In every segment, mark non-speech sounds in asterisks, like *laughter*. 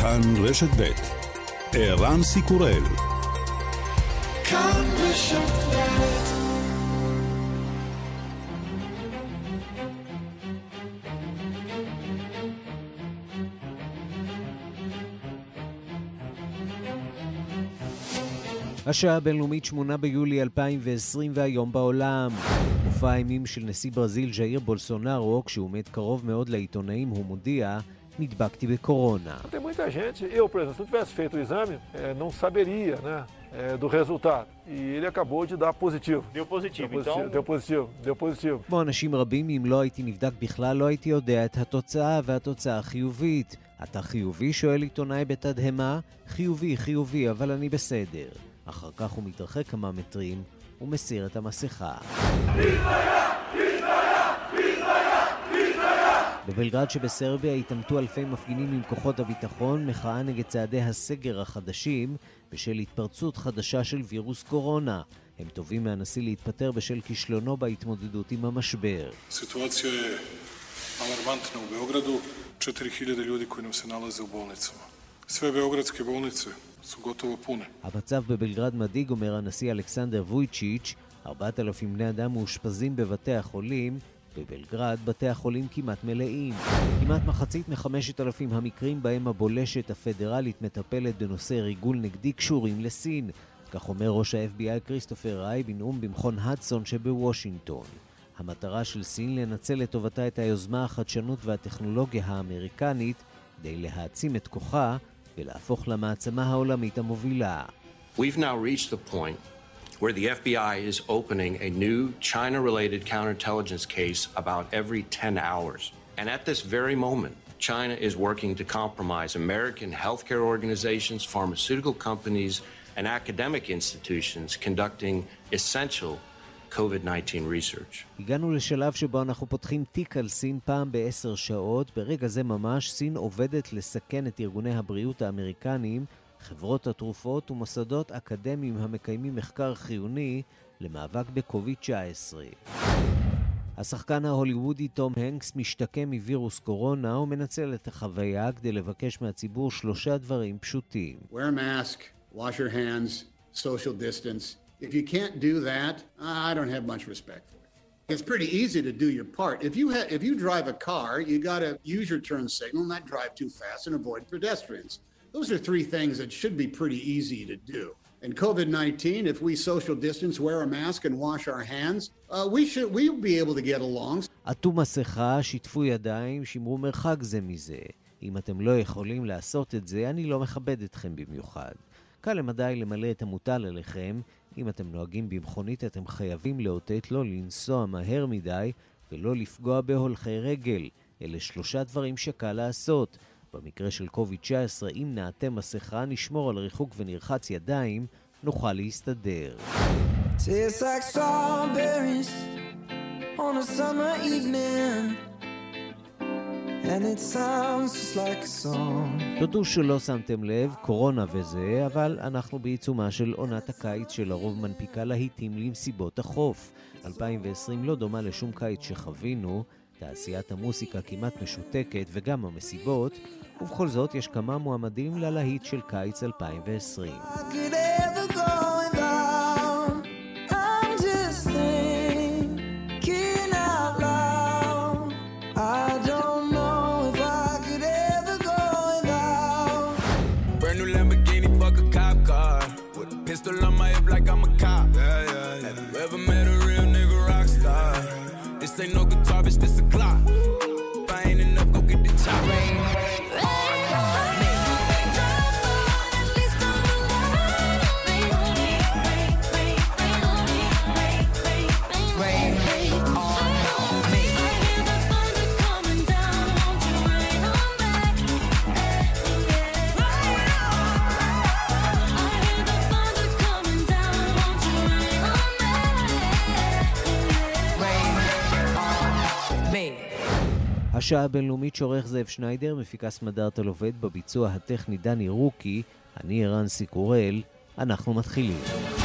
כאן רשת ב' ערן סיקורל כאן רשת השעה הבינלאומית 8 ביולי 2020 והיום בעולם. מופע האימים של נשיא ברזיל ז'איר בולסונארו, כשהוא עומד קרוב מאוד לעיתונאים, הוא מודיע נדבקתי בקורונה. Tem muita gente, eu, por exemplo, se não tivesse feito o exame, não saberia, né, do resultado. E ele acabou de dar positivo. כמו אנשים רבים, אם לא הייתי נבדק בכלל, לא הייתי יודע את התוצאה, והתוצאה חיובית. אתה חיובי? שואל עיתונאי בתדהמה. חיובי, חיובי, אבל אני בסדר. אחר כך הוא מתרחק כמה מטרים ומסיר את המסכה. בבלגרד שבסרביה התעמתו אלפי מפגינים עם כוחות הביטחון, מחאה נגד צעדי הסגר החדשים בשל התפרצות חדשה של וירוס קורונה. הם תובעים מהנשיא להתפטר בשל כישלונו בהתמודדות עם המשבר. סיטואציה je alarmantna u Beogradu, 4000 ljudi koji nam se nalaze u bolnicama. Sve beogradske bolnice su gotovo pune. המצב בבלגרד מדאיג, אומר הנשיא אלכסנדר וויצ'יץ', 4,000 בני אדם מאושפזים בבתי החולים, בבלגרד בתי החולים כמעט מלאים. כמעט מחצית מחמשת אלפים המקרים בהם הבולשת הפדרלית מטפלת בנושא ריגול נגדי קשורים לסין. כך אומר ראש ה-FBI כריסטופר ראי בנאום במכון הדסון שבוושינגטון. המטרה של סין לנצל לטובתה את היוזמה, החדשנות והטכנולוגיה האמריקנית כדי להעצים את כוחה ולהפוך למעצמה העולמית המובילה. We've now reached the point where the FBI is opening a new China related counterintelligence case about every 10 hours. And at this very moment, China is working to compromise American healthcare organizations, pharmaceutical companies, and academic institutions conducting essential COVID-19 research. הגענו לשלב שבו אנחנו פותחים תיק על סין פעם בעשר שעות. ברגע זה ממש סין עובדת לסכן את ארגוני הבריאות האמריקניים חברות התרופות ומוסדות אקדמיים המקיימים מחקר חיוני למאבק בקוביד-19. השחקן ההוליוודי תום הנקס משתקם מווירוס קורונה ומנצל את החוויה כדי לבקש מהציבור שלושה דברים פשוטים. wear a mask, wash your hands, social distance. If you can't do that, I don't have much respect for it. It's pretty easy to do your part. If you ha- if you drive a car, you got to use your turn signal, not drive too fast, and avoid pedestrians. Those are three things that should be pretty easy to do. And COVID 19, if we social distance, wear a mask, and wash our hands, uh, we should we'll be able to get along. עטו מסכה, שיתפו ידיים, שמרו מרחק זה מזה. אם אתם לא יכולים לעשות את זה, אני לא מכבד אתכם במיוחד. קל למדי למלא את המוטל עליכם. אם אתם נוהגים במכונית, אתם חייבים לאותת לא לנסוע מהר מדי ולא לפגוע בהולכי רגל. אלה שלושה דברים שקל לעשות. במקרה של קוביד-19, אם נעטה מסכה, נשמור על ריחוק ונרחץ ידיים, נוכל להסתדר. תודו שלא שמתם לב, קורונה וזה, אבל אנחנו בעיצומה של עונת הקיץ שלרוב מנפיקה להיטים למסיבות החוף. 2020 לא דומה לשום קיץ שחווינו, תעשיית המוסיקה כמעט משותקת וגם המסיבות, ובכל זאת יש כמה מועמדים ללהיט של קיץ 2020. השעה הבינלאומית שעורך זאב שניידר, מפיקה סמדארטה עובד בביצוע הטכני דני רוקי, אני ערן סיקורל, אנחנו מתחילים.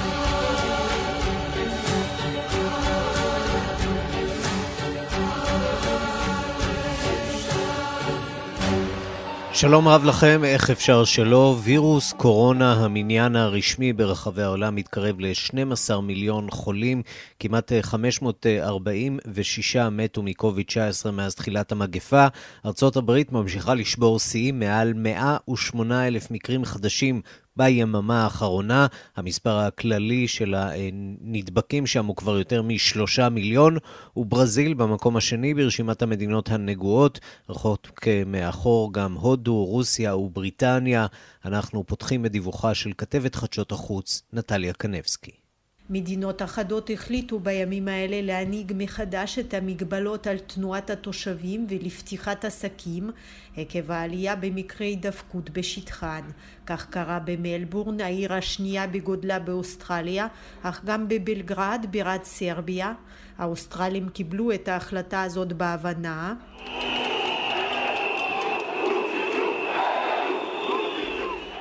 שלום רב לכם, איך אפשר שלא? וירוס קורונה, המניין הרשמי ברחבי העולם, מתקרב ל-12 מיליון חולים. כמעט 546 מתו מקוביד-19 מאז תחילת המגפה. ארצות הברית ממשיכה לשבור שיאים, מעל 108 אלף מקרים חדשים ביממה האחרונה. המספר הכללי של הנדבקים שם הוא כבר יותר משלושה מיליון, וברזיל במקום השני ברשימת המדינות הנגועות, רחוק מאחור גם הודו, רוסיה ובריטניה. אנחנו פותחים בדיווחה של כתבת חדשות החוץ, נטליה קנבסקי. מדינות אחדות החליטו בימים האלה להנהיג מחדש את המגבלות על תנועת התושבים ולפתיחת עסקים עקב העלייה במקרי הידפקות בשטחן. כך קרה במלבורן, העיר השנייה בגודלה באוסטרליה, אך גם בבלגרד, בירת סרביה. האוסטרלים קיבלו את ההחלטה הזאת בהבנה.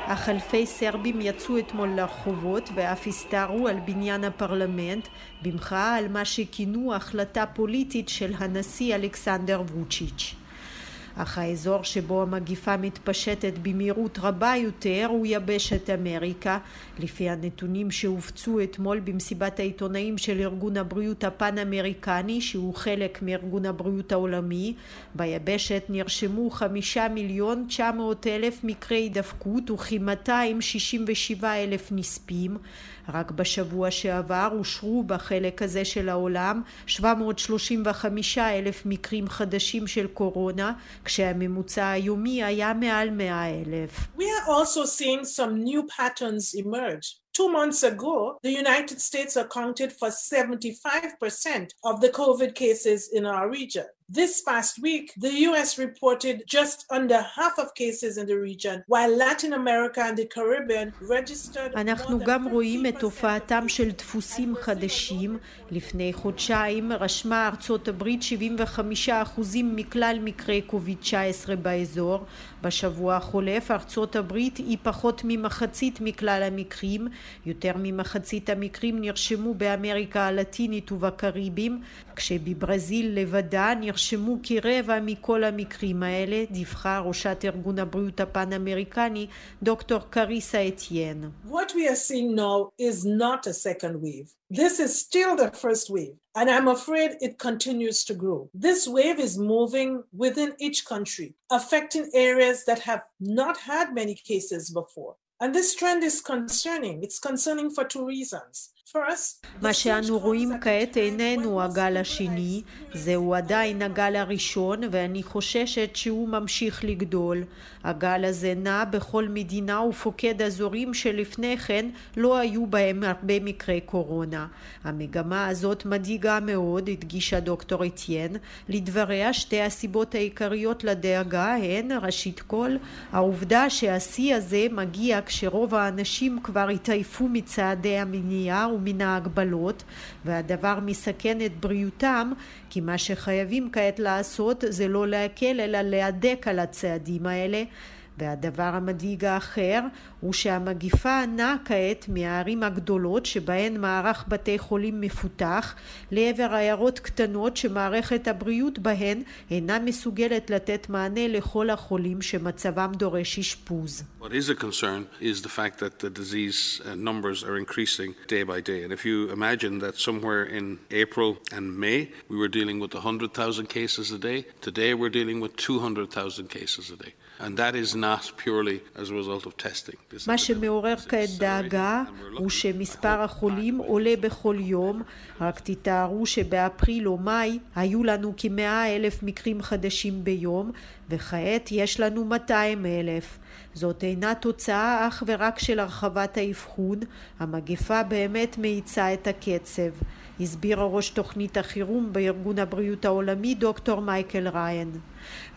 אך אלפי סרבים יצאו אתמול לרחובות ואף הסתערו על בניין הפרלמנט במחאה על מה שכינו החלטה פוליטית של הנשיא אלכסנדר ווצ'יץ'. אך האזור שבו המגיפה מתפשטת במהירות רבה יותר הוא יבשת אמריקה, לפי הנתונים שהופצו אתמול במסיבת העיתונאים של ארגון הבריאות הפן-אמריקני, שהוא חלק מארגון הבריאות העולמי. ביבשת נרשמו חמישה מיליון תשע מאות אלף מקרי הידפקות וכמאתיים שישים ושבעה אלף נספים. רק בשבוע שעבר אושרו בחלק הזה של העולם 735 אלף מקרים חדשים של קורונה, כשהממוצע היומי היה מעל 100 אלף. We are also seeing some new patterns emerge. Two months ago, the United States accounted for 75% of the COVID cases in our region. This past week, the US reported just under half of cases in the region, while Latin America and the Caribbean registered אנחנו גם רואים את הופעתם של דפוסים חדשים. לפני חודשיים רשמה ארצות הברית 75% מכלל מקרי קוביד-19 באזור. בשבוע החולף ארצות הברית היא פחות ממחצית מכלל המקרים. יותר ממחצית המקרים נרשמו באמריקה הלטינית ובקריבים, כשבברזיל לבדה נרשמו כרבע מכל המקרים האלה, דיווחה ראשת ארגון הבריאות הפן-אמריקני, דוקטור קריסה אתיין. What we are seeing now is not a second wave. This is still the first wave, and I'm afraid it continues to grow. This wave is moving within each country, affecting areas that have not had many cases before. And this trend is concerning. It's concerning for two reasons. מה שאנו רואים כעת איננו הגל השני, זהו עדיין הגל הראשון ואני חוששת שהוא ממשיך לגדול. הגל הזה נע בכל מדינה ופוקד אזורים שלפני כן לא היו בהם הרבה מקרי קורונה. המגמה הזאת מדאיגה מאוד, הדגישה דוקטור אתיין. לדבריה שתי הסיבות העיקריות לדאגה הן, ראשית כל, העובדה שהשיא הזה מגיע כשרוב האנשים כבר התעייפו מצעדי המניעה ומן ההגבלות והדבר מסכן את בריאותם כי מה שחייבים כעת לעשות זה לא להקל אלא להדק על הצעדים האלה והדבר המדאיג האחר הוא שהמגיפה נעה כעת מהערים הגדולות שבהן מערך בתי חולים מפותח לעבר עיירות קטנות שמערכת הבריאות בהן אינה מסוגלת לתת מענה לכל החולים שמצבם דורש אשפוז. What is a concern is the fact that the disease numbers are increasing day by day. And if you imagine that somewhere in April and May we were dealing with 100,000 cases a day, today we're dealing with 200,000 cases a day. And that is not purely as a result of testing. מה שמעורר כעת דאגה הוא שמספר החולים עולה בכל יום. רק תתארו שבאפריל או מאי היו לנו כמאה אלף מקרים חדשים ביום, וכעת יש לנו 200 אלף. זאת אינה תוצאה אך ורק של הרחבת האבחון, המגפה באמת מאיצה את הקצב. הסבירה ראש תוכנית החירום בארגון הבריאות העולמי דוקטור מייקל ריין.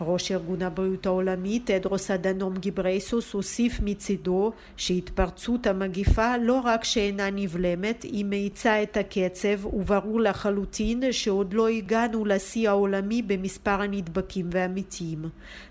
ראש ארגון הבריאות העולמי תדרוס אדנום גיברייסוס הוסיף מצידו שהתפרצות המגיפה לא רק שאינה נבלמת היא מאיצה את הקצב וברור לחלוטין שעוד לא הגענו לשיא העולמי במספר הנדבקים והמתים.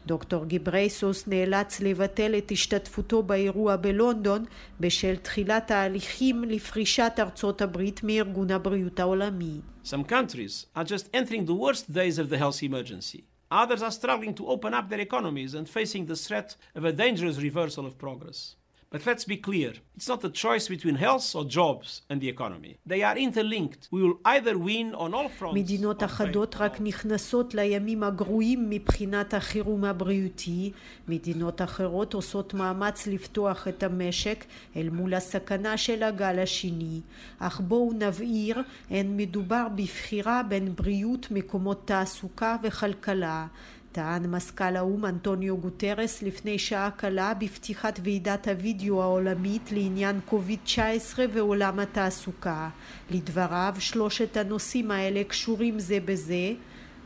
דוקטור גיברייסוס נאלץ לבטל את השתתפותו באירוע בלונדון בשל תחילת ההליכים לפרישת ארצות הברית מארגון הבריאות העולמי. Some countries are just entering the worst days of the health emergency. Others are struggling to open up their economies and facing the threat of a dangerous reversal of progress. But let's be clear it's not a choice between health or jobs and the economy. They are interlinked. We will either win on all fronts. מדינות אחדות רק נכנסות לימים הגרועים מבחינת החירום הבריאותי. מדינות אחרות עושות מאמץ לפתוח את המשק אל מול הסכנה של הגל השני. אך בואו נבהיר, אין מדובר בבחירה בין בריאות, מקומות תעסוקה וכלכלה. טען מזכ"ל האו"ם אנטוניו גוטרס לפני שעה קלה בפתיחת ועידת הווידאו העולמית לעניין קוביד-19 ועולם התעסוקה. לדבריו שלושת הנושאים האלה קשורים זה בזה,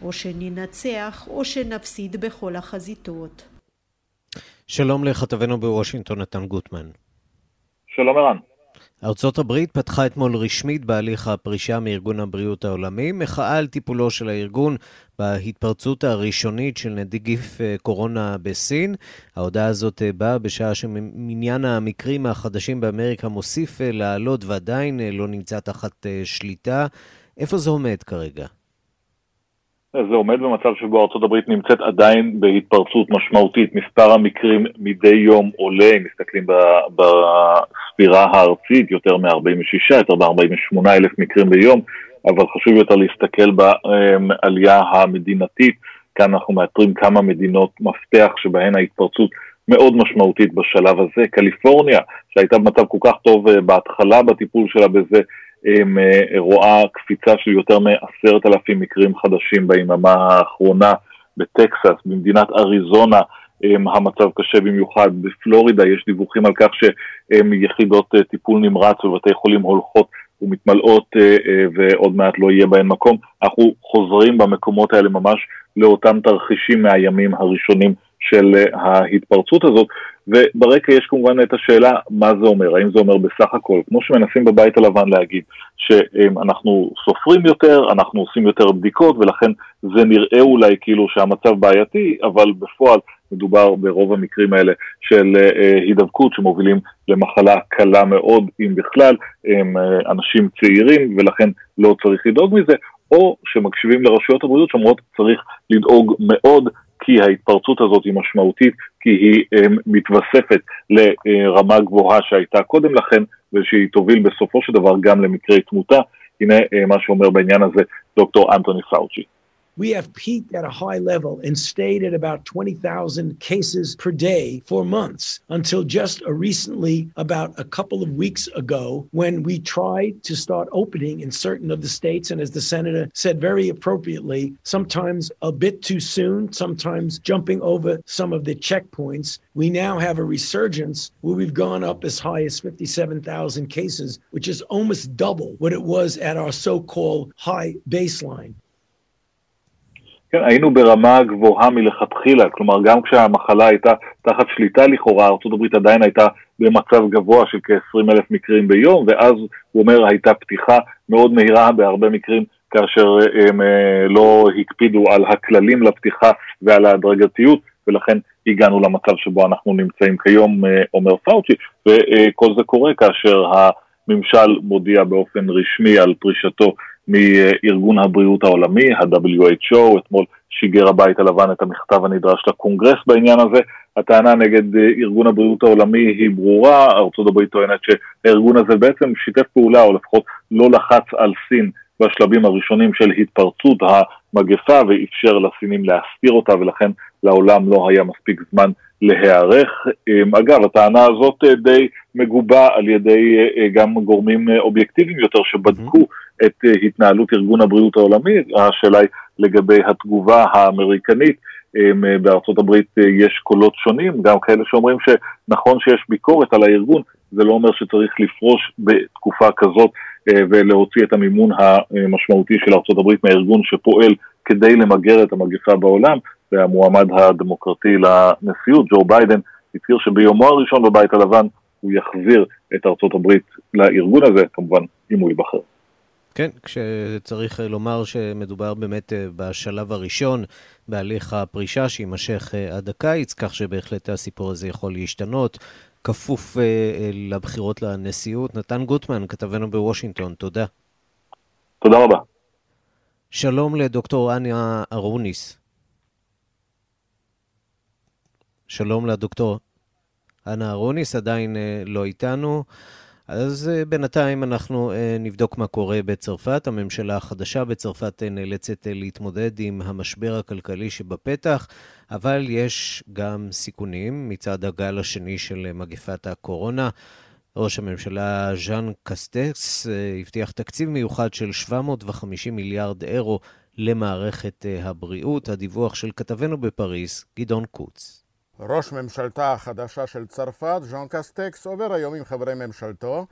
או שננצח או שנפסיד בכל החזיתות. שלום לכתבנו בוושינגטון נתן גוטמן. שלום ערן. ארצות הברית פתחה אתמול רשמית בהליך הפרישה מארגון הבריאות העולמי, מחאה על טיפולו של הארגון בהתפרצות הראשונית של נגיף אה, קורונה בסין. ההודעה הזאת אה, באה בשעה שמניין המקרים החדשים באמריקה מוסיף אה, לעלות ועדיין לא נמצא תחת שליטה. איפה זה עומד כרגע? זה עומד במצב שבו ארה"ב נמצאת עדיין בהתפרצות משמעותית. מספר המקרים מדי יום עולה, אם מסתכלים בספירה הארצית, יותר מ-46, יותר מ-48 אלף מקרים ביום, אבל חשוב יותר להסתכל בעלייה המדינתית. כאן אנחנו מאתרים כמה מדינות מפתח שבהן ההתפרצות מאוד משמעותית בשלב הזה. קליפורניה, שהייתה במצב כל כך טוב אה, בהתחלה בטיפול שלה בזה, רואה קפיצה של יותר מעשרת אלפים מקרים חדשים ביממה האחרונה בטקסס, במדינת אריזונה המצב קשה במיוחד, בפלורידה יש דיווחים על כך שיחידות אה, טיפול נמרץ בבתי חולים הולכות ומתמלאות אה, ועוד מעט לא יהיה בהן מקום. אנחנו חוזרים במקומות האלה ממש לאותם תרחישים מהימים הראשונים של ההתפרצות הזאת, וברקע יש כמובן את השאלה מה זה אומר, האם זה אומר בסך הכל, כמו שמנסים בבית הלבן להגיד, שאנחנו סופרים יותר, אנחנו עושים יותר בדיקות ולכן זה נראה אולי כאילו שהמצב בעייתי, אבל בפועל מדובר ברוב המקרים האלה של אה, הידבקות שמובילים למחלה קלה מאוד, אם בכלל, הם אה, אנשים צעירים ולכן לא צריך לדאוג מזה, או שמקשיבים לרשויות הבריאות שאומרות צריך לדאוג מאוד כי ההתפרצות הזאת היא משמעותית, כי היא um, מתווספת לרמה גבוהה שהייתה קודם לכן, ושהיא תוביל בסופו של דבר גם למקרי תמותה. הנה uh, מה שאומר בעניין הזה דוקטור אנטוני פאוצ'י. We have peaked at a high level and stayed at about 20,000 cases per day for months until just uh, recently, about a couple of weeks ago, when we tried to start opening in certain of the states. And as the senator said very appropriately, sometimes a bit too soon, sometimes jumping over some of the checkpoints. We now have a resurgence where we've gone up as high as 57,000 cases, which is almost double what it was at our so called high baseline. כן, היינו ברמה גבוהה מלכתחילה, כלומר גם כשהמחלה הייתה תחת שליטה לכאורה, ארה"ב עדיין הייתה במצב גבוה של כ-20 אלף מקרים ביום, ואז הוא אומר הייתה פתיחה מאוד מהירה בהרבה מקרים כאשר הם אה, לא הקפידו על הכללים לפתיחה ועל ההדרגתיות, ולכן הגענו למצב שבו אנחנו נמצאים כיום, אה, אומר פאוצ'י, וכל זה קורה כאשר הממשל מודיע באופן רשמי על פרישתו מארגון הבריאות העולמי, ה-WHO, אתמול שיגר הבית הלבן את המכתב הנדרש לקונגרס בעניין הזה. הטענה נגד ארגון הבריאות העולמי היא ברורה, ארצות הברית טוענת שהארגון הזה בעצם שיתף פעולה, או לפחות לא לחץ על סין בשלבים הראשונים של התפרצות המגפה ואפשר לסינים להסתיר אותה ולכן לעולם לא היה מספיק זמן להיערך. אגב, הטענה הזאת די מגובה על ידי גם גורמים אובייקטיביים יותר שבדקו mm-hmm. את אה, התנהלות ארגון הבריאות העולמי, השאלה היא לגבי התגובה האמריקנית. אה, בארצות הברית אה, יש קולות שונים, גם כאלה שאומרים שנכון שיש ביקורת על הארגון, זה לא אומר שצריך לפרוש בתקופה כזאת ולהוציא את המימון המשמעותי של ארצות הברית מהארגון שפועל כדי למגר את המגפה בעולם, והמועמד הדמוקרטי לנשיאות, ג'ו ביידן, הצהיר שביומו הראשון בבית הלבן הוא יחזיר את ארצות הברית לארגון הזה, כמובן אם הוא ייבחר. כן, כשצריך לומר שמדובר באמת אה, בשלב הראשון בהליך הפרישה שיימשך אה, עד הקיץ, כך שבהחלט הסיפור הזה יכול להשתנות, כפוף אה, לבחירות לנשיאות. נתן גוטמן, כתבנו בוושינגטון, תודה. תודה רבה. שלום לדוקטור אניה ארוניס. שלום לדוקטור אנה אהרוניס, עדיין לא איתנו. אז אה, בינתיים אנחנו אה, נבדוק מה קורה בצרפת. הממשלה החדשה בצרפת אה, נאלצת להתמודד עם המשבר הכלכלי שבפתח, אבל יש גם סיכונים מצד הגל השני של מגפת הקורונה. ראש הממשלה ז'אן קסטקס הבטיח תקציב מיוחד של 750 מיליארד אירו למערכת הבריאות. הדיווח של כתבנו בפריז, גדעון קוץ. ראש ממשלתה החדשה של צרפת, ז'אן קסטקס, עובר היום עם חברי ממשלתו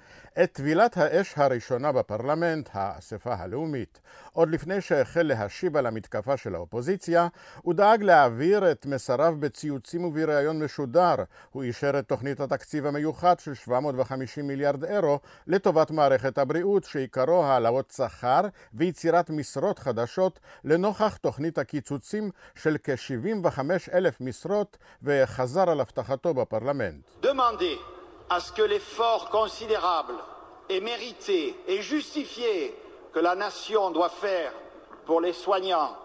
את טבילת האש הראשונה בפרלמנט, האספה הלאומית. עוד לפני שהחל להשיב על המתקפה של האופוזיציה, הוא דאג להעביר את מסריו בציוצים ובריאיון משודר. הוא אישר את תוכנית התקציב המיוחד של 750 מיליארד אירו לטובת מערכת הבריאות, שעיקרו העלאות שכר ויצירת משרות חדשות לנוכח תוכנית הקיצוצים של כ-75 אלף משרות וחזר Demandez à ce que l'effort considérable et mérité et justifié que la nation doit faire pour les soignants,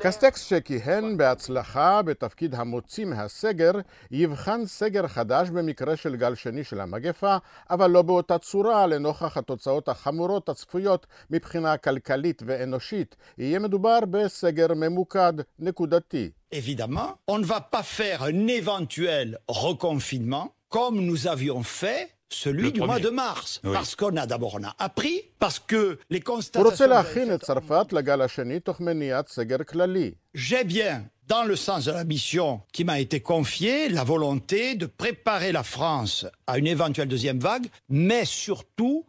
קסטקס שכיהן בהצלחה בתפקיד המוציא מהסגר, יבחן סגר חדש במקרה של גל שני של המגפה, אבל לא באותה צורה לנוכח התוצאות החמורות הצפויות מבחינה כלכלית ואנושית. יהיה מדובר בסגר ממוקד, נקודתי. Évidemment, on ne va pas faire un éventuel reconfinement comme nous avions fait celui du mois de mars. Oui. Parce qu'on a d'abord on a appris, parce que les constatations... J'ai bien, dans le sens de la mission qui m'a été confiée, la volonté de préparer la France à une éventuelle deuxième vague, mais surtout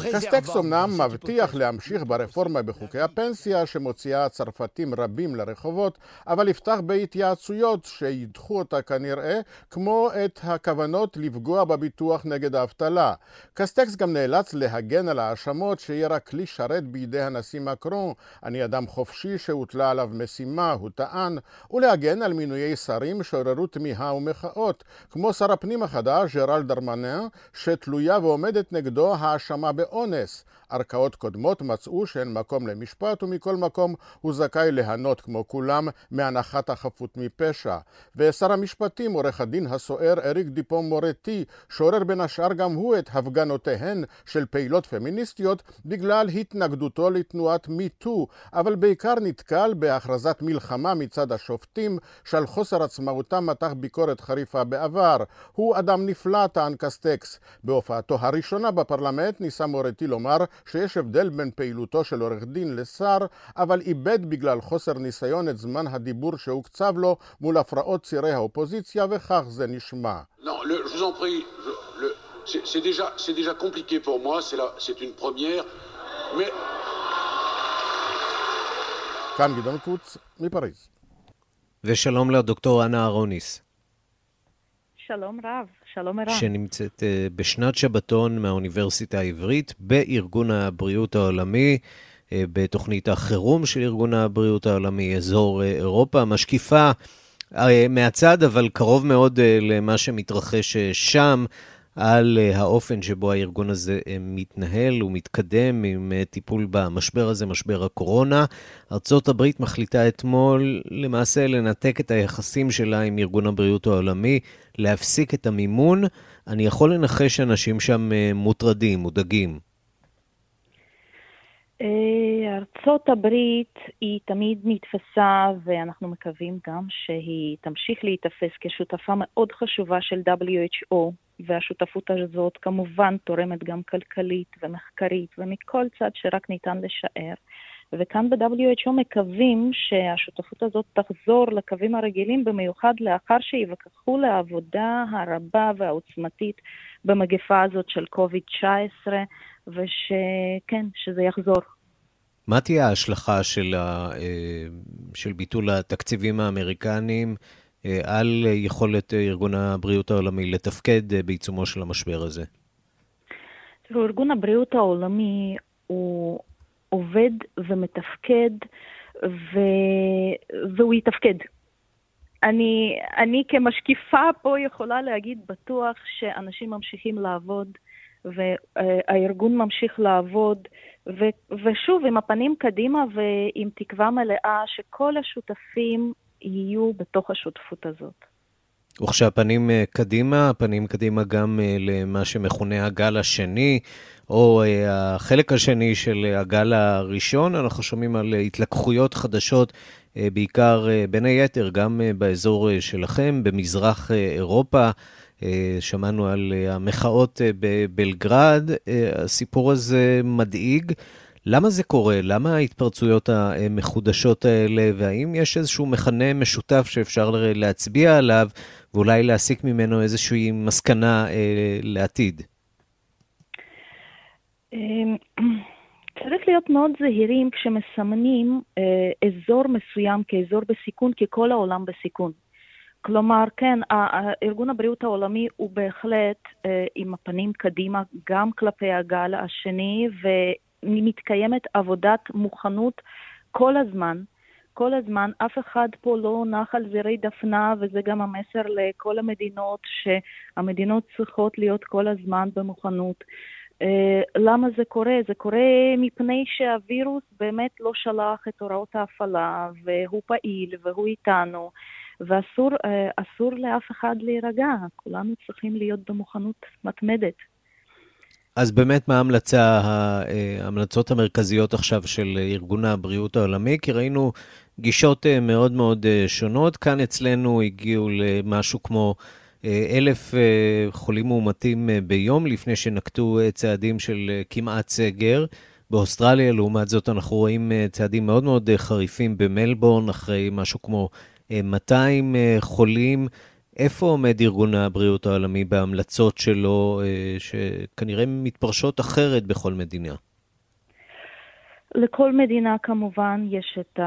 קסטקס אמנם מבטיח להמשיך ברפורמה בחוקי הפנסיה שמוציאה צרפתים רבים לרחובות, אבל יפתח בהתייעצויות שידחו אותה כנראה, כמו את הכוונות לפגוע בביטוח נגד האבטלה. קסטקס גם נאלץ להגן על ההאשמות שיהיה רק כלי שרת בידי הנשיא מקרון, אני אדם חופשי שהוטלה עליו משימה, הוא טען, ולהגן על מינויי שרים שעוררו תמיהה ומחאות, כמו שר הפנים החדש, ג'רל דרמנן, שתלויה ועומדת נגדו האשמה הואשמה באונס. ערכאות קודמות מצאו שאין מקום למשפט ומכל מקום הוא זכאי ליהנות כמו כולם מהנחת החפות מפשע. ושר המשפטים עורך הדין הסוער אריק דיפום מורטי שעורר בין השאר גם הוא את הפגנותיהן של פעילות פמיניסטיות בגלל התנגדותו לתנועת מיטו, אבל בעיקר נתקל בהכרזת מלחמה מצד השופטים שעל חוסר עצמאותם מתח ביקורת חריפה בעבר. הוא אדם נפלא, טען קסטקס. בהופעתו הראשונה בפרלמנט ניסה מורטי לומר שיש הבדל בין פעילותו של עורך דין לשר, אבל איבד בגלל חוסר ניסיון את זמן הדיבור שהוקצב לו מול הפרעות צירי האופוזיציה, וכך זה נשמע. כאן גדעון קוץ מפריז. ושלום לדוקטור אנה אהרוניס. שלום רב. שלום ערן. שנמצאת uh, בשנת שבתון מהאוניברסיטה העברית בארגון הבריאות העולמי, uh, בתוכנית החירום של ארגון הבריאות העולמי, אזור uh, אירופה, משקיפה מהצד, אבל קרוב מאוד למה שמתרחש שם. על האופן שבו הארגון הזה מתנהל ומתקדם עם טיפול במשבר הזה, משבר הקורונה. ארצות הברית מחליטה אתמול למעשה לנתק את היחסים שלה עם ארגון הבריאות העולמי, להפסיק את המימון. אני יכול לנחש שאנשים שם מוטרדים, מודאגים. ארצות הברית היא תמיד נתפסה, ואנחנו מקווים גם שהיא תמשיך להיתפס כשותפה מאוד חשובה של WHO והשותפות הזאת כמובן תורמת גם כלכלית ומחקרית ומכל צד שרק ניתן לשער. וכאן ב-WHO מקווים שהשותפות הזאת תחזור לקווים הרגילים, במיוחד לאחר שיווכחו לעבודה הרבה והעוצמתית במגפה הזאת של COVID-19, ושכן, שזה יחזור. מה תהיה ההשלכה של, ה... אה, של ביטול התקציבים האמריקניים אה, על יכולת ארגון הבריאות העולמי לתפקד אה, בעיצומו של המשבר הזה? תראו, ארגון הבריאות העולמי הוא עובד ומתפקד, ו... והוא יתפקד. אני, אני כמשקיפה פה יכולה להגיד בטוח שאנשים ממשיכים לעבוד, והארגון ממשיך לעבוד, ו, ושוב, עם הפנים קדימה ועם תקווה מלאה שכל השותפים יהיו בתוך השותפות הזאת. וכשהפנים פנים קדימה, פנים קדימה גם למה שמכונה הגל השני, או החלק השני של הגל הראשון, אנחנו שומעים על התלקחויות חדשות, בעיקר, בין היתר, גם באזור שלכם, במזרח אירופה. שמענו על המחאות בבלגרד. הסיפור הזה מדאיג. למה זה קורה? למה ההתפרצויות המחודשות האלה, והאם יש איזשהו מכנה משותף שאפשר להצביע עליו, ואולי להסיק ממנו איזושהי מסקנה אה, לעתיד? אמ, צריך להיות מאוד זהירים כשמסמנים אה, אזור מסוים כאזור בסיכון, כי כל העולם בסיכון. כלומר, כן, ארגון הבריאות העולמי הוא בהחלט אה, עם הפנים קדימה גם כלפי הגל השני, ומתקיימת עבודת מוכנות כל הזמן. כל הזמן, אף אחד פה לא נח על זרי דפנה, וזה גם המסר לכל המדינות, שהמדינות צריכות להיות כל הזמן במוכנות. אה, למה זה קורה? זה קורה מפני שהווירוס באמת לא שלח את הוראות ההפעלה, והוא פעיל, והוא איתנו. ואסור אה, לאף אחד להירגע, כולנו צריכים להיות במוכנות מתמדת. אז באמת, מה אה, ההמלצות המרכזיות עכשיו של ארגון הבריאות העולמי? כי ראינו גישות אה, מאוד מאוד שונות. כאן אצלנו הגיעו למשהו כמו אלף חולים מאומתים ביום, לפני שנקטו צעדים של כמעט סגר. באוסטרליה, לעומת זאת, אנחנו רואים צעדים מאוד מאוד חריפים במלבורן, אחרי משהו כמו 200 אה, חולים. איפה עומד ארגון הבריאות העולמי בהמלצות שלו, אה, שכנראה מתפרשות אחרת בכל מדינה? לכל מדינה כמובן יש את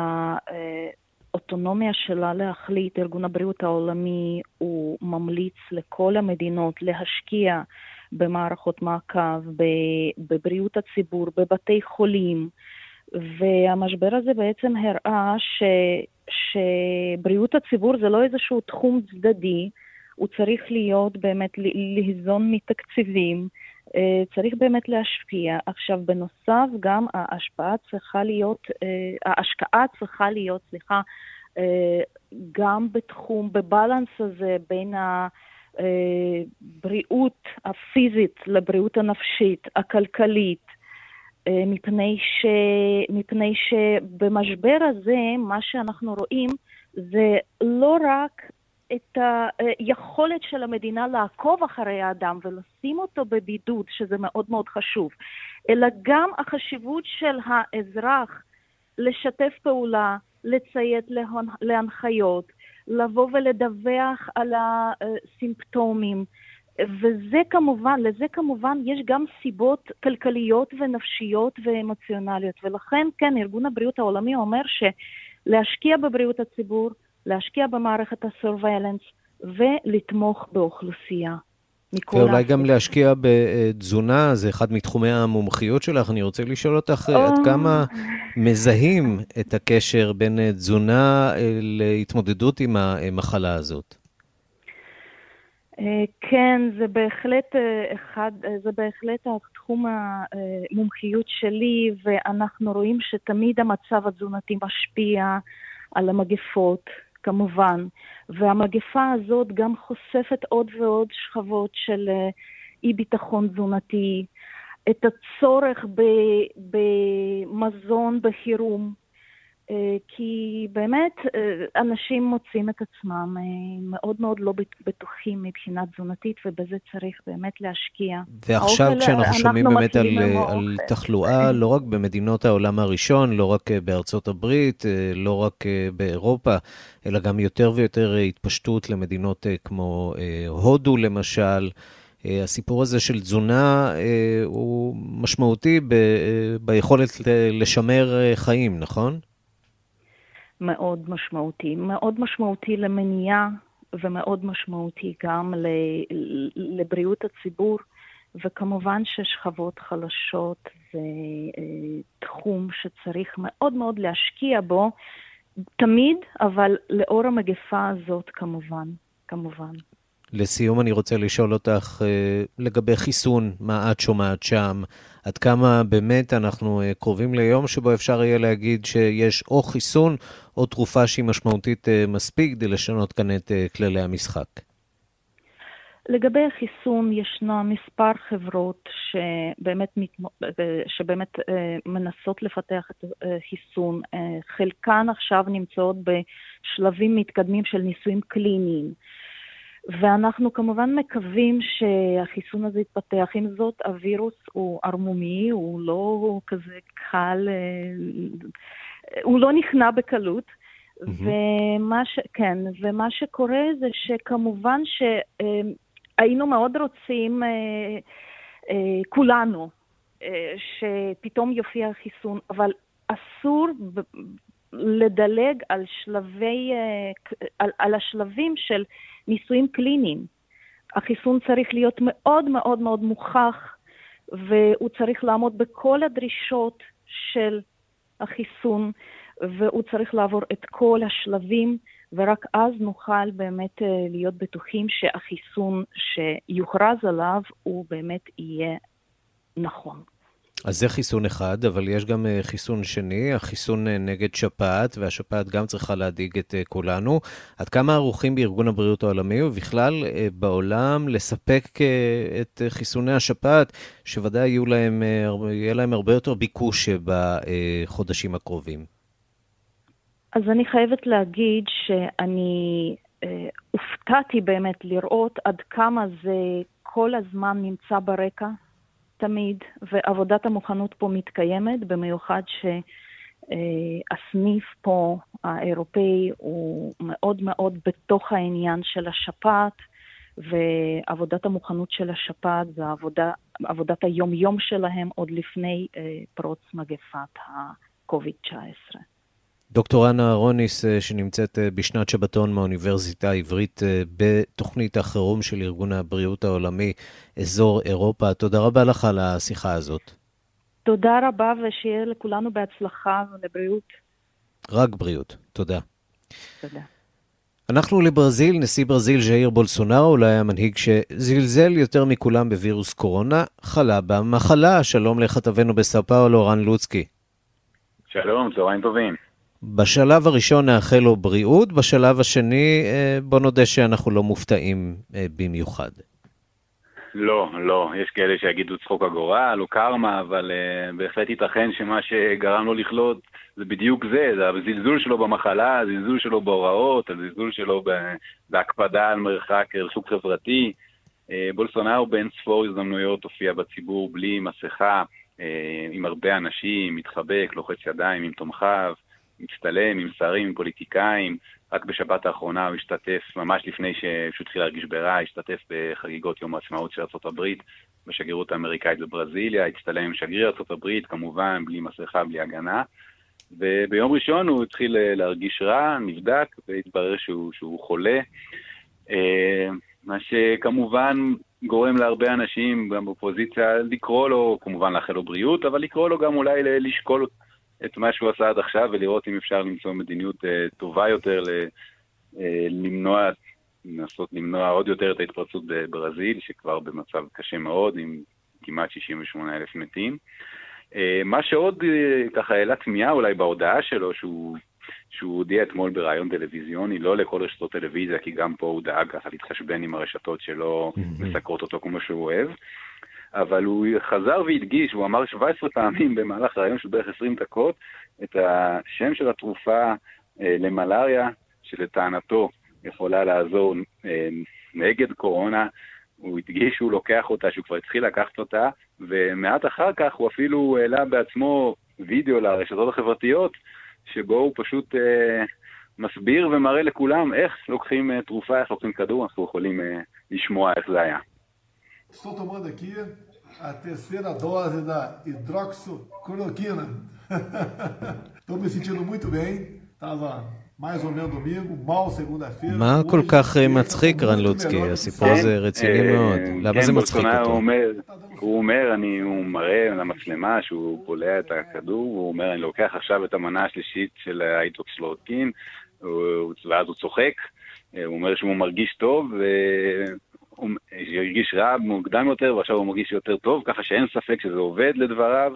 האוטונומיה שלה להחליט. ארגון הבריאות העולמי הוא ממליץ לכל המדינות להשקיע במערכות מעקב, בבריאות הציבור, בבתי חולים, והמשבר הזה בעצם הראה ש... שבריאות הציבור זה לא איזשהו תחום צדדי, הוא צריך להיות באמת ליזון מתקציבים, צריך באמת להשפיע. עכשיו, בנוסף, גם ההשפעה צריכה להיות, אה, ההשקעה צריכה להיות, סליחה, אה, גם בתחום, בבלנס הזה בין הבריאות הפיזית לבריאות הנפשית, הכלכלית, אה, מפני, ש... מפני שבמשבר הזה, מה שאנחנו רואים זה לא רק את היכולת של המדינה לעקוב אחרי האדם ולשים אותו בבידוד, שזה מאוד מאוד חשוב, אלא גם החשיבות של האזרח לשתף פעולה, לציית להנחיות, לבוא ולדווח על הסימפטומים. וזה כמובן, לזה כמובן יש גם סיבות כלכליות ונפשיות ואמוציונליות. ולכן, כן, ארגון הבריאות העולמי אומר שלהשקיע בבריאות הציבור, להשקיע במערכת הסורוויילנס ולתמוך באוכלוסייה. ואולי גם להשקיע בתזונה, זה אחד מתחומי המומחיות שלך. אני רוצה לשאול אותך עד כמה מזהים את הקשר בין תזונה אה, להתמודדות עם המחלה הזאת. אה, כן, זה בהחלט אה, אחד, אה, זה בהחלט התחום המומחיות שלי, ואנחנו רואים שתמיד המצב התזונתי משפיע על המגפות, כמובן, והמגפה הזאת גם חושפת עוד ועוד שכבות של אי ביטחון תזונתי, את הצורך במזון בחירום. אה, כי באמת אה, אנשים מוצאים את עצמם אה, מאוד מאוד לא בטוחים מבחינה תזונתית, ובזה צריך באמת להשקיע. ועכשיו האוכל, כשאנחנו שומעים באמת על, על תחלואה, לא רק במדינות העולם הראשון, לא רק בארצות הברית, לא רק באירופה, אלא גם יותר ויותר התפשטות למדינות כמו הודו למשל. הסיפור הזה של תזונה הוא משמעותי ב, ביכולת לשמר חיים, נכון? מאוד משמעותי. מאוד משמעותי למניעה ומאוד משמעותי גם לבריאות הציבור, וכמובן ששכבות חלשות זה אה, תחום שצריך מאוד מאוד להשקיע בו, תמיד, אבל לאור המגפה הזאת כמובן, כמובן. לסיום אני רוצה לשאול אותך אה, לגבי חיסון, מה את שומעת שם? עד כמה באמת אנחנו אה, קרובים ליום שבו אפשר יהיה להגיד שיש או חיסון או תרופה שהיא משמעותית אה, מספיק כדי לשנות כאן את כללי המשחק? לגבי החיסון, ישנו מספר חברות שבאמת, שבאמת מנסות לפתח את החיסון. חלקן עכשיו נמצאות בשלבים מתקדמים של ניסויים קליניים. ואנחנו כמובן מקווים שהחיסון הזה יתפתח. עם זאת, הווירוס הוא ערמומי, הוא לא כזה קל, הוא לא נכנע בקלות. Mm-hmm. ומה ש... כן, ומה שקורה זה שכמובן שהיינו מאוד רוצים, אה, אה, כולנו, אה, שפתאום יופיע חיסון, אבל אסור לדלג על שלבי, על, על השלבים של ניסויים קליניים. החיסון צריך להיות מאוד מאוד מאוד מוכח, והוא צריך לעמוד בכל הדרישות של החיסון, והוא צריך לעבור את כל השלבים, ורק אז נוכל באמת אה, להיות בטוחים שהחיסון שיוכרז עליו הוא באמת יהיה נכון. אז זה חיסון אחד, אבל יש גם אה, חיסון שני, החיסון אה, נגד שפעת, והשפעת גם צריכה להדאיג את כולנו. עד כמה ערוכים בארגון הבריאות העולמי ובכלל בעולם לספק את חיסוני השפעת, שוודאי יהיו להם, יהיה להם הרבה יותר ביקוש בחודשים הקרובים? אז אני חייבת להגיד שאני אה, הופתעתי באמת לראות עד כמה זה כל הזמן נמצא ברקע, תמיד, ועבודת המוכנות פה מתקיימת, במיוחד שהסניף פה, האירופאי, הוא מאוד מאוד בתוך העניין של השפעת, ועבודת המוכנות של השפעת זה עבודה, עבודת היום-יום שלהם עוד לפני אה, פרוץ מגפת ה-COVID-19. דוקטור אנה אהרוניס, אה, שנמצאת אה, בשנת שבתון מהאוניברסיטה העברית אה, בתוכנית החירום של ארגון הבריאות העולמי, אזור אירופה, תודה רבה לך על השיחה הזאת. תודה רבה, ושיהיה לכולנו בהצלחה ולבריאות. רק בריאות, תודה. תודה. אנחנו לברזיל, נשיא ברזיל ז'איר בולסונארו, אולי המנהיג שזלזל יותר מכולם בווירוס קורונה, חלה במחלה. שלום לכתבנו בסאו פאולו, רן לוצקי. שלום, צהריים טובים. בשלב הראשון נאחל לו בריאות, בשלב השני אה, בוא נודה שאנחנו לא מופתעים אה, במיוחד. לא, לא. יש כאלה שיגידו צחוק הגורל או קרמה, אבל uh, בהחלט ייתכן שמה שגרם לו לחלות זה בדיוק זה, זה הזלזול שלו במחלה, הזלזול שלו בהוראות, הזלזול שלו בהקפדה על מרחק, ריחוק חברתי. Uh, בולסונאו באין ספור הזדמנויות הופיע בציבור בלי מסכה, uh, עם הרבה אנשים, מתחבק, לוחץ ידיים עם תומכיו. מצטלם עם שרים, עם פוליטיקאים. רק בשבת האחרונה הוא השתתף, ממש לפני שהוא התחיל להרגיש ברע, השתתף בחגיגות יום העצמאות של ארה"ב בשגרירות האמריקאית בברזיליה, הצטלם עם שגריר ארה"ב, כמובן, בלי מסכה, בלי הגנה. וביום ראשון הוא התחיל אה, להרגיש רע, נבדק, והתברר שהוא, שהוא חולה. אה, מה שכמובן גורם להרבה אנשים, גם באופוזיציה, לקרוא לו, כמובן לאחל לו בריאות, אבל לקרוא לו גם אולי לשקול את מה שהוא עשה עד עכשיו ולראות אם אפשר למצוא מדיניות uh, טובה יותר ל, uh, למנוע, לנסות למנוע עוד יותר את ההתפרצות בברזיל, שכבר במצב קשה מאוד, עם כמעט 68 אלף מתים. Uh, מה שעוד ככה העלה תמיהה אולי בהודעה שלו, שהוא, שהוא הודיע אתמול בריאיון טלוויזיוני, לא לכל רשתות טלוויזיה, כי גם פה הוא דאג ככה להתחשבן עם הרשתות שלא מסקרות אותו כמו שהוא אוהב. אבל הוא חזר והדגיש, הוא אמר 17 פעמים במהלך רעיון של בערך 20 דקות, את השם של התרופה אה, למלאריה, שלטענתו יכולה לעזור אה, נגד קורונה. הוא הדגיש שהוא לוקח אותה, שהוא כבר התחיל לקחת אותה, ומעט אחר כך הוא אפילו העלה בעצמו וידאו לרשתות החברתיות, שבו הוא פשוט אה, מסביר ומראה לכולם איך לוקחים אה, תרופה, איך לוקחים כדור, אנחנו יכולים אה, לשמוע איך זה היה. Estou tomando aqui a terceira dose da hidroxicloroquina. *laughs* Estou me sentindo muito bem. Estava mais ou menos domingo, mal segunda-feira. מה כל כך מצחיק, רן לוצקי? הסיפור הזה רציני מאוד. למה זה מצחיק אותו? הוא אומר, אני, הוא מראה למצלמה שהוא בולע את הכדור, הוא אומר, אני לוקח עכשיו את המנה השלישית של ההידרוקסלורקין, ואז הוא צוחק, הוא אומר שהוא מרגיש טוב, הוא הרגיש רע מוקדם יותר ועכשיו הוא מרגיש יותר טוב, ככה שאין ספק שזה עובד לדבריו.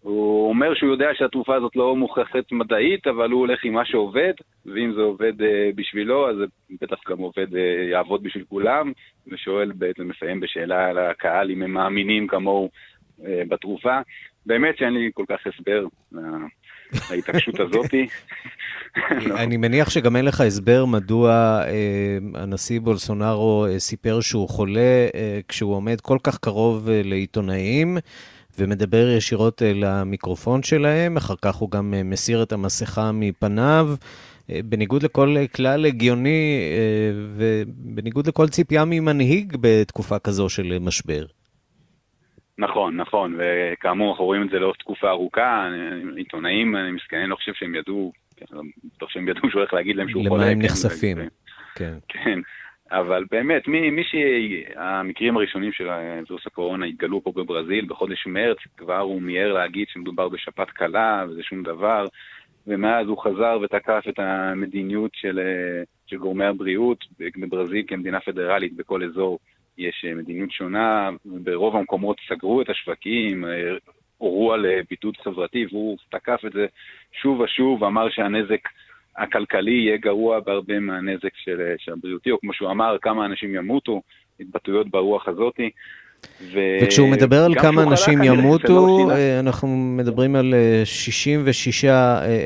הוא אומר שהוא יודע שהתרופה הזאת לא מוכחת מדעית, אבל הוא הולך עם מה שעובד, ואם זה עובד uh, בשבילו, אז זה בטח גם עובד, uh, יעבוד בשביל כולם, ושואל, בעצם מסיים בשאלה לקהל אם הם מאמינים כמוהו uh, בתרופה. באמת שאין לי כל כך הסבר להתעקשות הזאתי. *laughs* אני מניח שגם אין לך הסבר מדוע אה, הנשיא בולסונארו אה, סיפר שהוא חולה אה, כשהוא עומד כל כך קרוב לעיתונאים. ומדבר ישירות למיקרופון שלהם, אחר כך הוא גם מסיר את המסכה מפניו, בניגוד לכל כלל הגיוני ובניגוד לכל ציפייה ממנהיג בתקופה כזו של משבר. נכון, נכון, וכאמור, אנחנו רואים את זה לאורך תקופה ארוכה, עיתונאים, אני מסכן, אני לא חושב שהם ידעו, לא בטוח שהם ידעו שהוא הולך להגיד להם שהוא חולה. למה הם כן, נחשפים, כן. כן, אבל באמת, מי, מי שהמקרים הראשונים של וירוס הקורונה התגלו פה בברזיל בחודש מרץ, כבר הוא מיהר להגיד שמדובר בשפעת קלה וזה שום דבר, ומאז הוא חזר ותקף את המדיניות של, של גורמי הבריאות בברזיל כמדינה פדרלית בכל אזור. יש מדיניות שונה, ברוב המקומות סגרו את השווקים, הורו על בידוד חברתי, והוא תקף את זה שוב ושוב, אמר שהנזק הכלכלי יהיה גרוע בהרבה מהנזק של, של הבריאותי, או כמו שהוא אמר, כמה אנשים ימותו, התבטאויות ברוח הזאתי. ו... וכשהוא מדבר על כמה אנשים ימותו, אנחנו מדברים על 66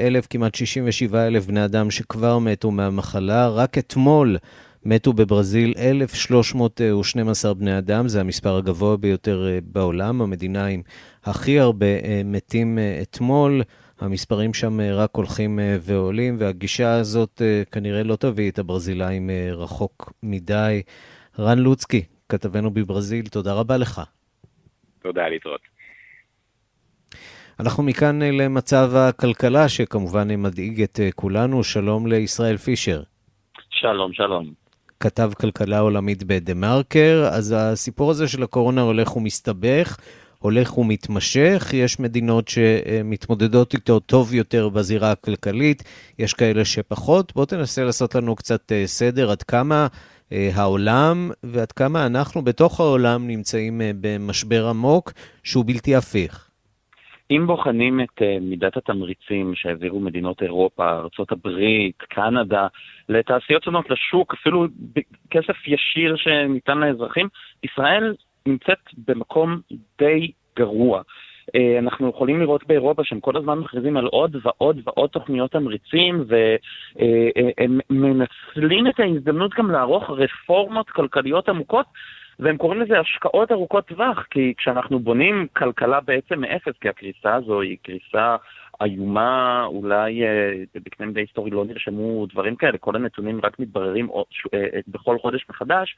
אלף, כמעט 67 אלף בני אדם שכבר מתו מהמחלה. רק אתמול מתו בברזיל 1,312 בני אדם, זה המספר הגבוה ביותר בעולם, המדינה עם הכי הרבה מתים אתמול. המספרים שם אה, רק הולכים אה, ועולים, והגישה הזאת אה, כנראה לא תביא את הברזילאים רחוק מדי. רן לוצקי, כתבנו בברזיל, תודה רבה לך. תודה, להתראות. אנחנו מכאן למצב הכלכלה, שכמובן מדאיג את כולנו. שלום לישראל פישר. שלום, שלום. כתב כלכלה עולמית בדה-מרקר, אז הסיפור הזה של הקורונה הולך ומסתבך. הולך ומתמשך, יש מדינות שמתמודדות איתו טוב יותר בזירה הכלכלית, יש כאלה שפחות. בוא תנסה לעשות לנו קצת אה, סדר עד כמה אה, העולם ועד כמה אנחנו בתוך העולם נמצאים אה, במשבר עמוק שהוא בלתי הפיך. אם בוחנים את מידת התמריצים שהעבירו מדינות אירופה, ארה"ב, קנדה, לתעשיות שונות, לשוק, אפילו כסף ישיר שניתן לאזרחים, ישראל נמצאת במקום די גרוע. אה, אנחנו יכולים לראות באירופה שהם כל הזמן מכריזים על עוד ועוד ועוד תוכניות תמריצים, והם מנצלים את ההזדמנות גם לערוך רפורמות כלכליות עמוקות, והם קוראים לזה השקעות ארוכות טווח, כי כשאנחנו בונים כלכלה בעצם מאפס, כי הקריסה הזו היא קריסה איומה, אולי אה, בקנה מידה היסטורי לא נרשמו דברים כאלה, כל הנתונים רק מתבררים אה, בכל חודש מחדש.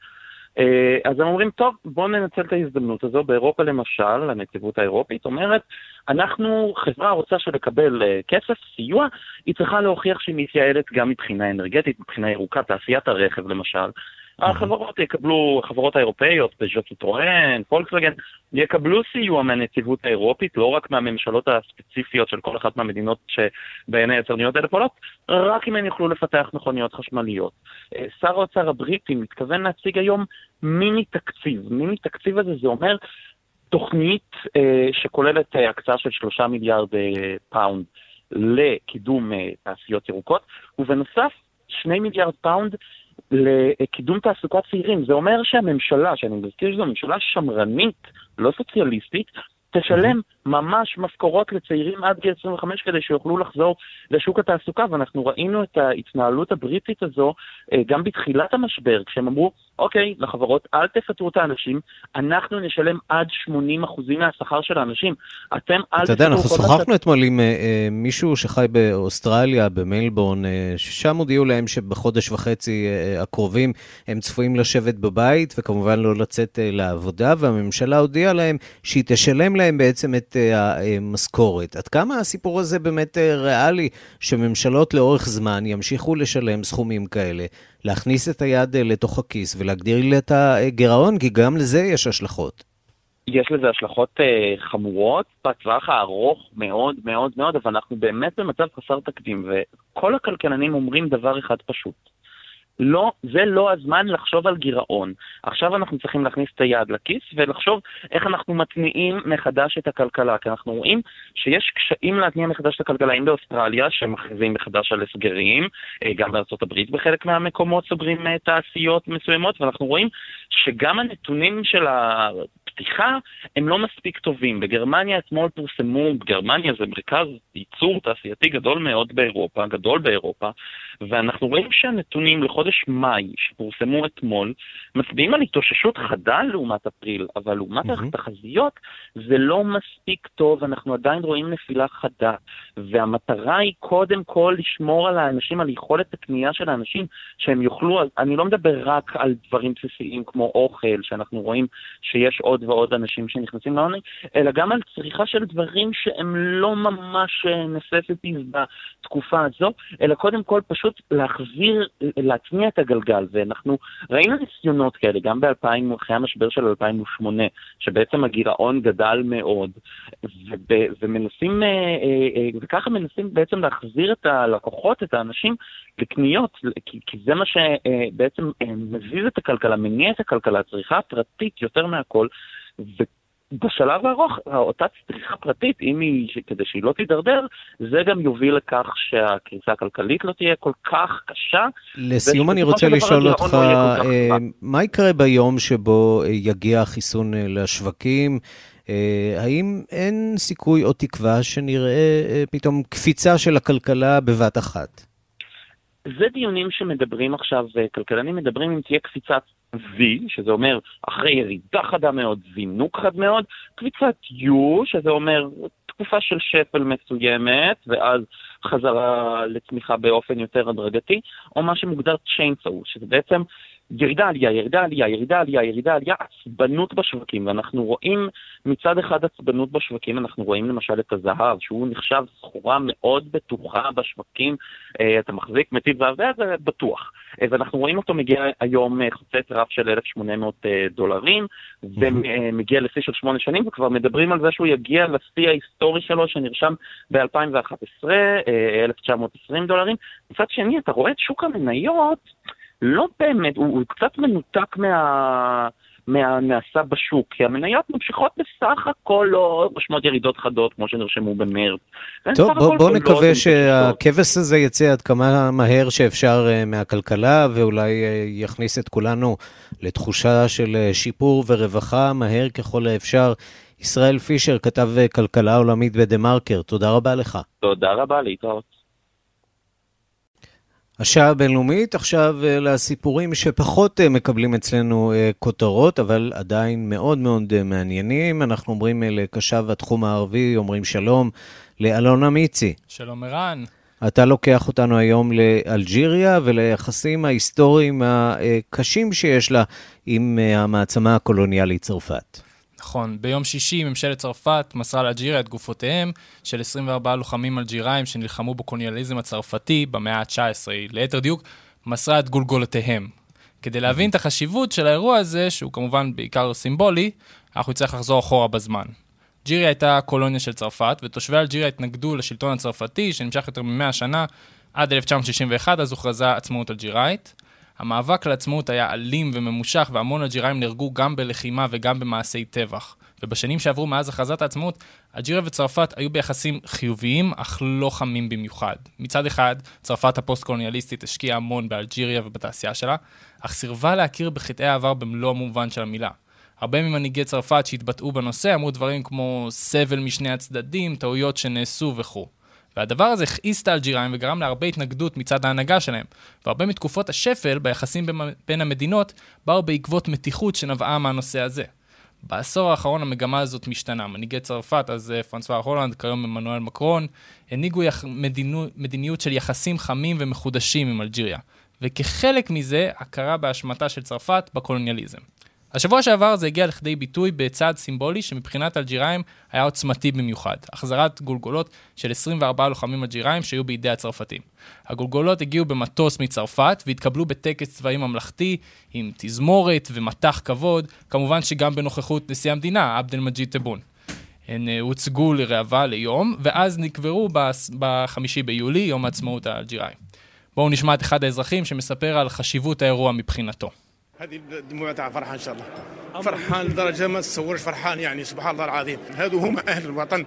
אה, אז הם אומרים, טוב, בואו ננצל את ההזדמנות הזו. באירופה למשל, הנציבות האירופית אומרת, אנחנו, חברה רוצה שלקבל אה, כסף, סיוע, היא צריכה להוכיח שהיא מתייעלת גם מבחינה אנרגטית, מבחינה ירוקה, תעשיית הרכב למשל. החברות יקבלו, החברות האירופאיות, פז'וט סיטרואן, פולקסווגן, יקבלו סיוע מהנציבות האירופית, לא רק מהממשלות הספציפיות של כל אחת מהמדינות שבהן היצרניות האלה פועלות, רק אם הן יוכלו לפתח מכוניות חשמליות. אה, שר האוצר הבריטי מתכוון להציג היום מיני תקציב. מיני תקציב הזה זה אומר תוכנית אה, שכוללת אה, הקצאה של שלושה מיליארד אה, פאונד לקידום אה, תעשיות ירוקות, ובנוסף שני מיליארד פאונד לקידום תעסוקת צעירים. זה אומר שהממשלה, שאני מזכיר שזו ממשלה שמרנית, לא סוציאליסטית, תשלם ממש משכורות לצעירים עד גיל 25 כדי שיוכלו לחזור לשוק התעסוקה, ואנחנו ראינו את ההתנהלות הבריטית הזו אה, גם בתחילת המשבר, כשהם אמרו, אוקיי, לחברות, אל תפטרו את האנשים, אנחנו נשלם עד 80% מהשכר של האנשים. אתם אל אתה יודע, אנחנו שוחחנו אתמול עם uh, מישהו שחי באוסטרליה, במלבורן, uh, ששם הודיעו להם שבחודש וחצי uh, הקרובים הם צפויים לשבת בבית, וכמובן לא לצאת uh, לעבודה, והממשלה הודיעה להם שהיא תשלם להם בעצם את המשכורת. עד כמה הסיפור הזה באמת ריאלי, שממשלות לאורך זמן ימשיכו לשלם סכומים כאלה, להכניס את היד לתוך הכיס ולהגדיר את הגירעון, כי גם לזה יש השלכות. יש לזה השלכות uh, חמורות בטווח הארוך מאוד מאוד מאוד, אבל אנחנו באמת במצב חסר תקדים, וכל הכלכלנים אומרים דבר אחד פשוט. לא, זה לא הזמן לחשוב על גירעון. עכשיו אנחנו צריכים להכניס את היד לכיס ולחשוב איך אנחנו מתניעים מחדש את הכלכלה, כי אנחנו רואים שיש קשיים להתניע מחדש את הכלכלה, אם באוסטרליה, שמכריזים מחדש על הסגרים, אה, גם הברית בחלק מהמקומות סוגרים אה, תעשיות מסוימות, ואנחנו רואים שגם הנתונים של ה... הפתיחה הם לא מספיק טובים. בגרמניה אתמול פורסמו, גרמניה זה מרכז ייצור תעשייתי גדול מאוד באירופה, גדול באירופה, ואנחנו רואים שהנתונים לחודש מאי שפורסמו אתמול מצביעים על התאוששות חדה לעומת אפריל, אבל לעומת mm-hmm. התחזיות זה לא מספיק טוב, אנחנו עדיין רואים נפילה חדה, והמטרה היא קודם כל לשמור על האנשים, על יכולת הקנייה של האנשים, שהם יוכלו, אני לא מדבר רק על דברים בסיסיים כמו אוכל, שאנחנו רואים שיש עוד ועוד אנשים שנכנסים לעוני, אלא גם על צריכה של דברים שהם לא ממש necessities בתקופה הזו, אלא קודם כל פשוט להחזיר, להצניע את הגלגל, ואנחנו ראינו ניסיונות כאלה, גם ב-2000, אחרי המשבר של 2008, שבעצם הגירעון גדל מאוד, וב, ומנסים, אה, אה, אה, וככה מנסים בעצם להחזיר את הלקוחות, את האנשים, לקניות, כי, כי זה מה שבעצם מזיז את הכלכלה, מניע את הכלכלה, הצריכה הפרטית יותר מהכל, ובשלב הארוך, אותה צריכה פרטית, אם היא, כדי שהיא לא תידרדר, זה גם יוביל לכך שהקריסה הכלכלית לא תהיה כל כך קשה. לסיום אני רוצה לשאול אותך, לא אה, מה יקרה ביום שבו אה, יגיע החיסון אה, לשווקים? האם אין סיכוי או תקווה שנראה פתאום קפיצה של הכלכלה בבת אחת? זה דיונים שמדברים עכשיו, כלכלנים מדברים אם תהיה קפיצת V, שזה אומר אחרי ירידה חדה מאוד, זינוק חד מאוד, קפיצת U, שזה אומר תקופה של שפל מסוימת, ואז חזרה לצמיחה באופן יותר הדרגתי, או מה שמוגדר chainsaw, שזה בעצם ירידה עלייה, ירידה עלייה, ירידה עלייה, ירידה עלייה, עצבנות בשווקים, ואנחנו רואים מצד אחד עצבנות בשווקים, אנחנו רואים למשל את הזהב, שהוא נחשב סחורה מאוד בטוחה בשווקים, אה, אתה מחזיק מטיב והרבה, זה בטוח. אה, ואנחנו רואים אותו מגיע היום אה, חוצץ רף של 1,800 דולרים, ומגיע לשיא של שמונה שנים, וכבר מדברים על זה שהוא יגיע לשיא ההיסטורי שלו, שנרשם ב-2011, 1,920 דולרים. מצד שני, אתה רואה את שוק המניות, לא באמת, הוא, הוא קצת מנותק מה... מהנעשה בשוק, כי המניות ממשיכות בסך הכל לא רושמות ירידות חדות כמו שנרשמו במרץ. טוב, בוא, בוא נקווה שהכבש הזה יצא עד כמה מהר שאפשר uh, מהכלכלה, ואולי uh, יכניס את כולנו לתחושה של uh, שיפור ורווחה מהר ככל האפשר. ישראל פישר, כתב כלכלה עולמית בדה-מרקר, תודה רבה לך. תודה רבה, להתראות. השעה הבינלאומית, עכשיו אה, לסיפורים שפחות אה, מקבלים אצלנו אה, כותרות, אבל עדיין מאוד מאוד מעניינים. אנחנו אומרים לקשב התחום הערבי, אומרים שלום לאלונה מיצי. שלום ערן. אתה לוקח אותנו היום לאלג'יריה וליחסים ההיסטוריים הקשים שיש לה עם המעצמה הקולוניאלית צרפת. נכון, ביום שישי ממשלת צרפת מסרה לאלג'יריה את גופותיהם של 24 לוחמים אלג'יראים שנלחמו בקולוניאליזם הצרפתי במאה ה-19. ליתר דיוק, מסרה את גולגולותיהם. כדי להבין את החשיבות של האירוע הזה, שהוא כמובן בעיקר סימבולי, אנחנו נצטרך לחזור אחורה בזמן. אלג'יריה הייתה קולוניה של צרפת, ותושבי אלג'יריה התנגדו לשלטון הצרפתי, שנמשך יותר מ-100 שנה, עד 1961, אז הוכרזה עצמאות אלג'יראית. המאבק לעצמאות היה אלים וממושך, והמון אלג'יראים נהרגו גם בלחימה וגם במעשי טבח. ובשנים שעברו מאז הכרזת העצמאות, אלג'יריה וצרפת היו ביחסים חיוביים, אך לא חמים במיוחד. מצד אחד, צרפת הפוסט-קולוניאליסטית השקיעה המון באלג'יריה ובתעשייה שלה, אך סירבה להכיר בחטאי העבר במלוא המובן של המילה. הרבה ממנהיגי צרפת שהתבטאו בנושא אמרו דברים כמו סבל משני הצדדים, טעויות שנעשו וכו'. והדבר הזה הכעיס את האלג'יראים וגרם להרבה התנגדות מצד ההנהגה שלהם. והרבה מתקופות השפל ביחסים בין המדינות באו בעקבות מתיחות שנבעה מהנושא הזה. בעשור האחרון המגמה הזאת משתנה. מנהיגי צרפת, אז אה, פרנסואה הולנד, כיום עמנואל מקרון, הנהיגו יח... מדינו... מדיניות של יחסים חמים ומחודשים עם אלג'יריה. וכחלק מזה, הכרה באשמתה של צרפת בקולוניאליזם. השבוע שעבר זה הגיע לכדי ביטוי בצעד סימבולי שמבחינת אלג'יראים היה עוצמתי במיוחד. החזרת גולגולות של 24 לוחמים אלג'יראים שהיו בידי הצרפתים. הגולגולות הגיעו במטוס מצרפת והתקבלו בטקס צבאי ממלכתי עם תזמורת ומטח כבוד, כמובן שגם בנוכחות נשיא המדינה, עבד אל-מג'יד טבון. הן uh, הוצגו לראווה ליום, ואז נקברו בחמישי ביולי, יום העצמאות האלג'יראים. בואו נשמע את אחד האזרחים שמספר על חשיבות האירוע מבחינתו. هذه دموع تاع فرحه ان شاء الله فرحان لدرجه ما تتصورش فرحان يعني سبحان الله العظيم هذو هم اهل الوطن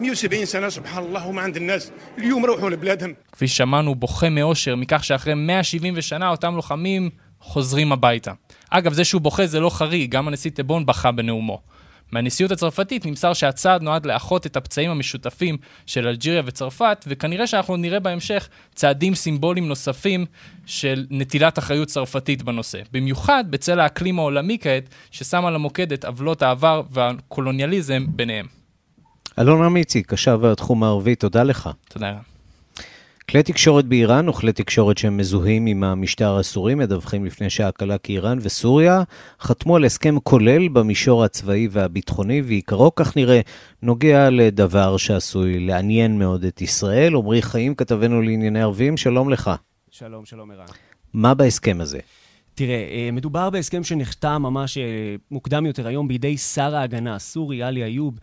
170 سنه سبحان الله هم عند الناس اليوم روحوا لبلادهم כפי ששמענו, בוכה מאושר מכך שאחרי 170 שנה אותם לוחמים חוזרים הביתה. אגב, זה שהוא בוכה זה לא חריג, גם הנשיא טבון בכה בנאומו. מהנשיאות הצרפתית נמסר שהצעד נועד לאחות את הפצעים המשותפים של אלג'יריה וצרפת, וכנראה שאנחנו נראה בהמשך צעדים סימבוליים נוספים של נטילת אחריות צרפתית בנושא. במיוחד בצל האקלים העולמי כעת, ששם על המוקד את עוולות העבר והקולוניאליזם ביניהם. אלון אמיצי, קשר והתחום הערבי, תודה לך. תודה. כלי תקשורת באיראן וכלי תקשורת שהם מזוהים עם המשטר הסורי מדווחים לפני שעה קלה כי איראן וסוריה חתמו על הסכם כולל במישור הצבאי והביטחוני, ועיקרו, כך נראה, נוגע לדבר שעשוי לעניין מאוד את ישראל. עמרי חיים, כתבנו לענייני ערבים, שלום לך. שלום, שלום ערן. מה בהסכם הזה? תראה, מדובר בהסכם שנחתם ממש מוקדם יותר היום בידי שר ההגנה הסורי, עלי איוב,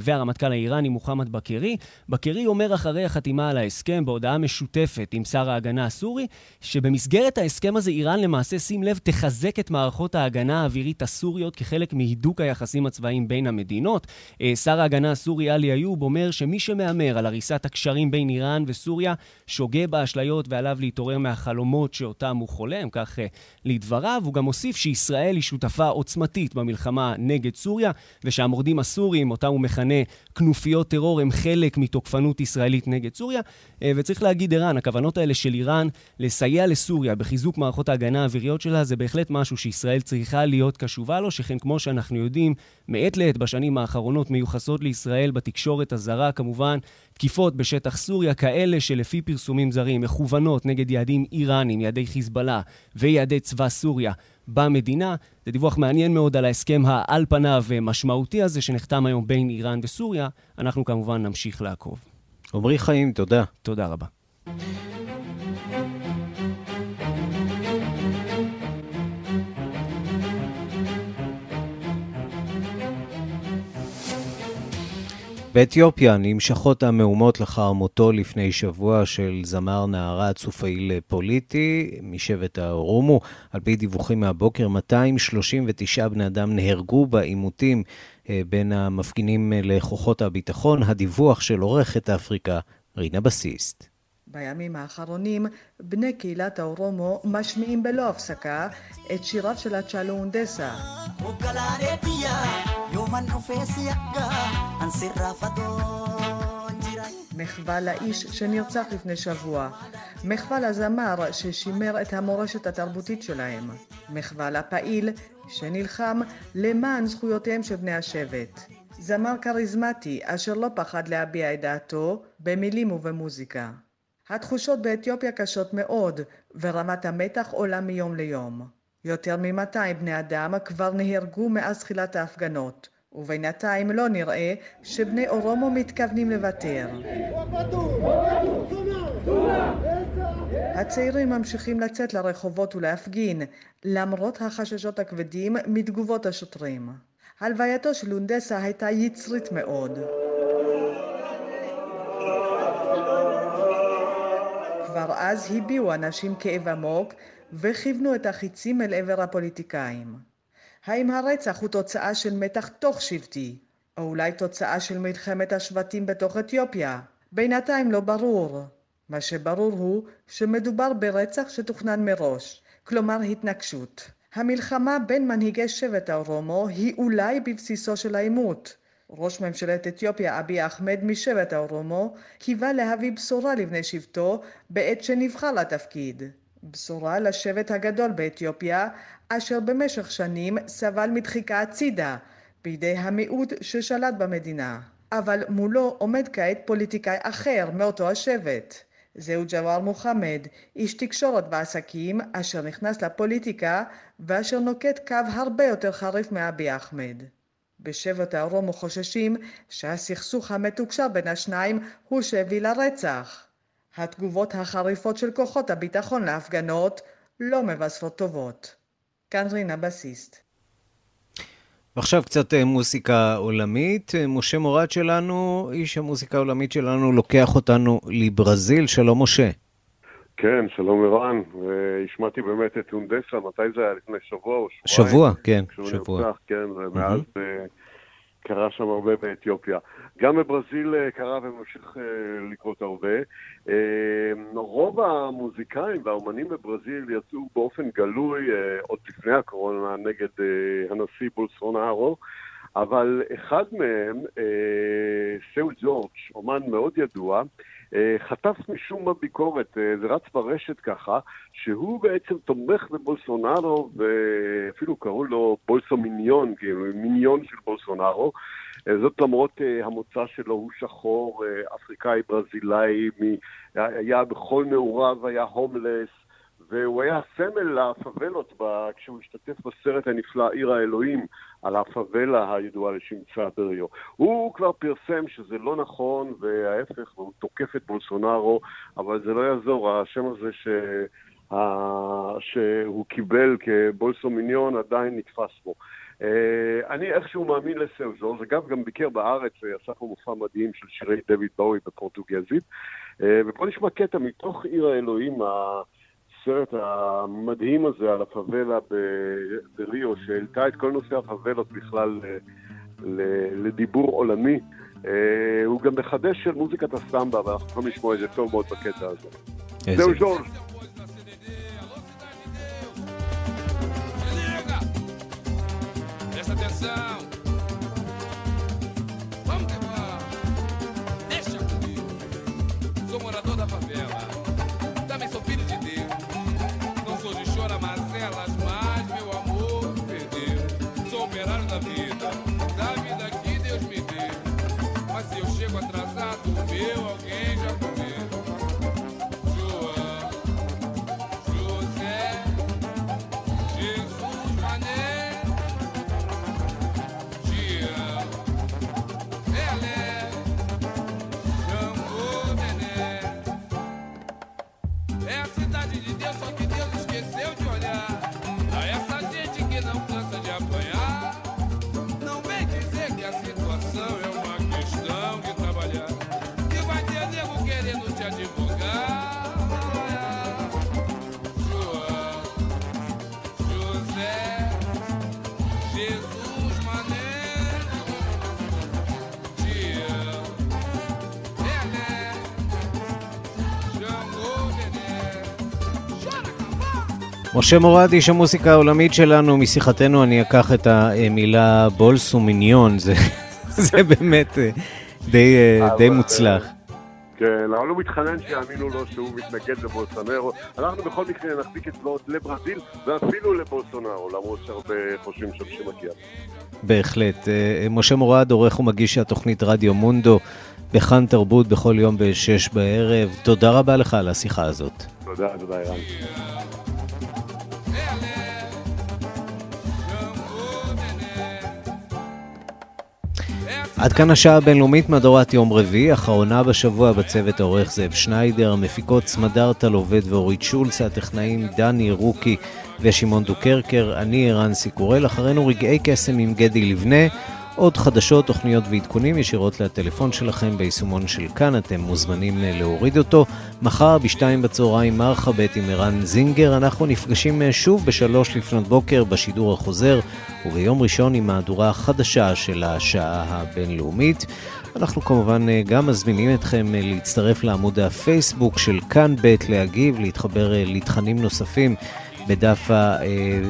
והרמטכ"ל האיראני מוחמד בקרי. בקרי אומר אחרי החתימה על ההסכם, בהודעה משותפת עם שר ההגנה הסורי, שבמסגרת ההסכם הזה איראן למעשה, שים לב, תחזק את מערכות ההגנה האווירית הסוריות כחלק מהידוק היחסים הצבאיים בין המדינות. שר ההגנה הסורי עלי איוב אומר שמי שמהמר על הריסת הקשרים בין איראן וסוריה, שוגה באשליות ועליו להתעורר מהחלומות שאותם הוא חולם, כך לדבריו. הוא גם הוסיף שישראל היא שותפה עוצמתית במלחמה נגד סוריה, ושהמורדים הסורים, אותם הוא מכנה כנופיות טרור, הם חלק מתוקפנות ישראלית נגד סוריה. וצריך להגיד, ערן, הכוונות האלה של איראן לסייע לסוריה בחיזוק מערכות ההגנה האוויריות שלה, זה בהחלט משהו שישראל צריכה להיות קשובה לו, שכן כמו שאנחנו יודעים, מעת לעת בשנים האחרונות מיוחסות לישראל בתקשורת הזרה, כמובן, תקיפות בשטח סוריה, כאלה שלפי פרסומים זרים מכוונות נגד יעדים איראנים, יעדי חיזבאללה ויעדי צבא סוריה במדינה. זה דיווח מעניין מאוד על ההסכם העל פניו משמעותי הזה שנחתם היום בין איראן וסוריה. אנחנו כמובן נמשיך לעקוב. עמרי חיים, תודה. תודה רבה. באתיופיה נמשכות המהומות לאחר מותו לפני שבוע של זמר נערת סופאיל פוליטי משבט האורומו. על פי דיווחים מהבוקר, 239 בני אדם נהרגו בעימותים בין המפגינים לכוחות הביטחון. הדיווח של עורכת אפריקה, רינה בסיסט. בימים האחרונים בני קהילת האורומו משמיעים בלא הפסקה את שיריו של הצ'אלו אונדסה. מחווה לאיש שנרצח לפני שבוע, מחווה לזמר ששימר את המורשת התרבותית שלהם, מחווה לפעיל שנלחם למען זכויותיהם של בני השבט. זמר כריזמטי אשר לא פחד להביע את דעתו במילים ובמוזיקה. התחושות באתיופיה קשות מאוד, ורמת המתח עולה מיום ליום. יותר מ-200 בני אדם כבר נהרגו מאז תחילת ההפגנות, ובינתיים לא נראה שבני אורומו מתכוונים לוותר. הצעירים ממשיכים לצאת לרחובות ולהפגין, למרות החששות הכבדים מתגובות השוטרים. הלווייתו של אונדסה הייתה יצרית מאוד. כבר אז הביעו אנשים כאב עמוק וכיוונו את החיצים אל עבר הפוליטיקאים. האם הרצח הוא תוצאה של מתח תוך שבטי, או אולי תוצאה של מלחמת השבטים בתוך אתיופיה? בינתיים לא ברור. מה שברור הוא שמדובר ברצח שתוכנן מראש, כלומר התנגשות. המלחמה בין מנהיגי שבט האורומו היא אולי בבסיסו של העימות. ראש ממשלת אתיופיה אבי אחמד משבט האורומו קיווה להביא בשורה לבני שבטו בעת שנבחר לתפקיד. בשורה לשבט הגדול באתיופיה אשר במשך שנים סבל מדחיקה הצידה בידי המיעוט ששלט במדינה. אבל מולו עומד כעת פוליטיקאי אחר מאותו השבט. זהו ג'וואר מוחמד, איש תקשורת ועסקים אשר נכנס לפוליטיקה ואשר נוקט קו הרבה יותר חריף מאבי אחמד. בשבט האורומו חוששים שהסכסוך המתוקשר בין השניים הוא שהביא לרצח. התגובות החריפות של כוחות הביטחון להפגנות לא מבשרות טובות. כאן רינה בסיסט. ועכשיו קצת מוסיקה עולמית. משה מורד שלנו, איש המוסיקה העולמית שלנו, לוקח אותנו לברזיל. שלום משה. כן, שלום ערן, והשמעתי באמת את אונדסה, מתי זה היה? לפני שבוע או שבועיים? שבוע, כן, שבוע. נרצח, כן, ומאז mm-hmm. קרה שם הרבה באתיופיה. גם בברזיל אה, קרה וממשיך אה, לקרות הרבה. רוב המוזיקאים והאומנים בברזיל יצאו באופן גלוי עוד לפני הקורונה נגד הנשיא בולסונארו. אבל אחד מהם, סאו ג'ורג', אומן מאוד ידוע, אה, חטף משום מה ביקורת, אה, זה רץ ברשת ככה, שהוא בעצם תומך בבולסונארו, ואפילו קראו לו בולסו מיניון, כאילו מיניון של בולסונארו. אה, זאת למרות המוצא שלו, הוא שחור, אפריקאי, ברזילאי, היה בכל נעוריו, היה הומלס, והוא היה סמל לפאבלות כשהוא השתתף בסרט הנפלא עיר האלוהים על הפאבלה הידועה לשמצה בריו. הוא כבר פרסם שזה לא נכון וההפך, והוא תוקף את בולסונארו, אבל זה לא יעזור, השם הזה ש... שהוא קיבל כבולסו מיניון עדיין נתפס בו. אה, אני איכשהו מאמין לסאוזו, זה אגב גם ביקר בארץ, עשה פה מופע מדהים של שירי דויד באוי בפורטוגזית. אה, ופה נשמע קטע מתוך עיר האלוהים, הסרט המדהים הזה על הפאבלה בריו, שהעלתה את כל נושא הפאבלות בכלל לדיבור עולמי. אה, הוא גם מחדש של מוזיקת הסמבה, ואנחנו יכולים לשמוע את זה טוב מאוד בקטע הזה. זהו Yeah. משה מורד, איש המוסיקה העולמית שלנו, משיחתנו אני אקח את המילה בולס ומיניון, זה, *laughs* זה באמת אה, די, אה, די מוצלח. כן, אבל הוא מתחנן שיאמינו לו שהוא מתנגד לבולסונרו. אנחנו בכל מקרה נחזיק אצבעות לברזיל ואפילו לבולסונרו, למרות שהרבה חושבים שם שמגיע. בהחלט. אה, משה מורד, עורך ומגיש התוכנית רדיו מונדו בכאן תרבות בכל יום ב-6 בערב. תודה רבה לך על השיחה הזאת. תודה, תודה, ערן. עד כאן השעה הבינלאומית מהדורת יום רביעי, אחרונה בשבוע בצוות העורך זאב שניידר, המפיקות סמדר טל עובד ואורית שולץ, הטכנאים דני רוקי ושמעון דוקרקר, אני ערן סיקורל, אחרינו רגעי קסם עם גדי לבנה. עוד חדשות, תוכניות ועדכונים ישירות לטלפון שלכם ביישומון של כאן, אתם מוזמנים אה, להוריד אותו. מחר בשתיים בצהריים מרחה ב' עם ערן זינגר, אנחנו נפגשים אה, שוב בשלוש לפנות בוקר בשידור החוזר, וביום ראשון עם מהדורה החדשה של השעה הבינלאומית. אנחנו כמובן אה, גם מזמינים אתכם להצטרף לעמוד הפייסבוק של כאן ב' להגיב, להתחבר לתכנים נוספים בדף, ה, אה,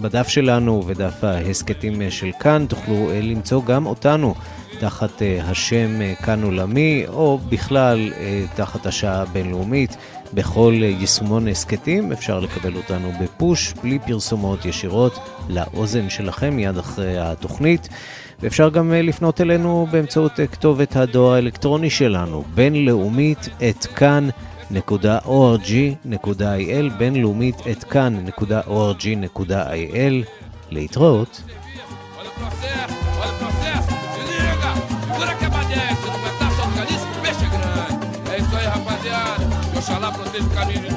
בדף שלנו ובדף ההסכתים של כאן תוכלו אה, למצוא גם אותנו תחת אה, השם כאן עולמי, או בכלל תחת השעה הבינלאומית. בכל יישומון הסכתים אפשר לקבל אותנו בפוש, בלי פרסומות ישירות לאוזן שלכם מיד אחרי התוכנית. ואפשר גם לפנות אלינו באמצעות כתובת הדואר האלקטרוני שלנו, בינלאומית את כאן. כאן.org.il, בינלאומית את כאן.org.il. להתראות. Oxalá proteja o caminho de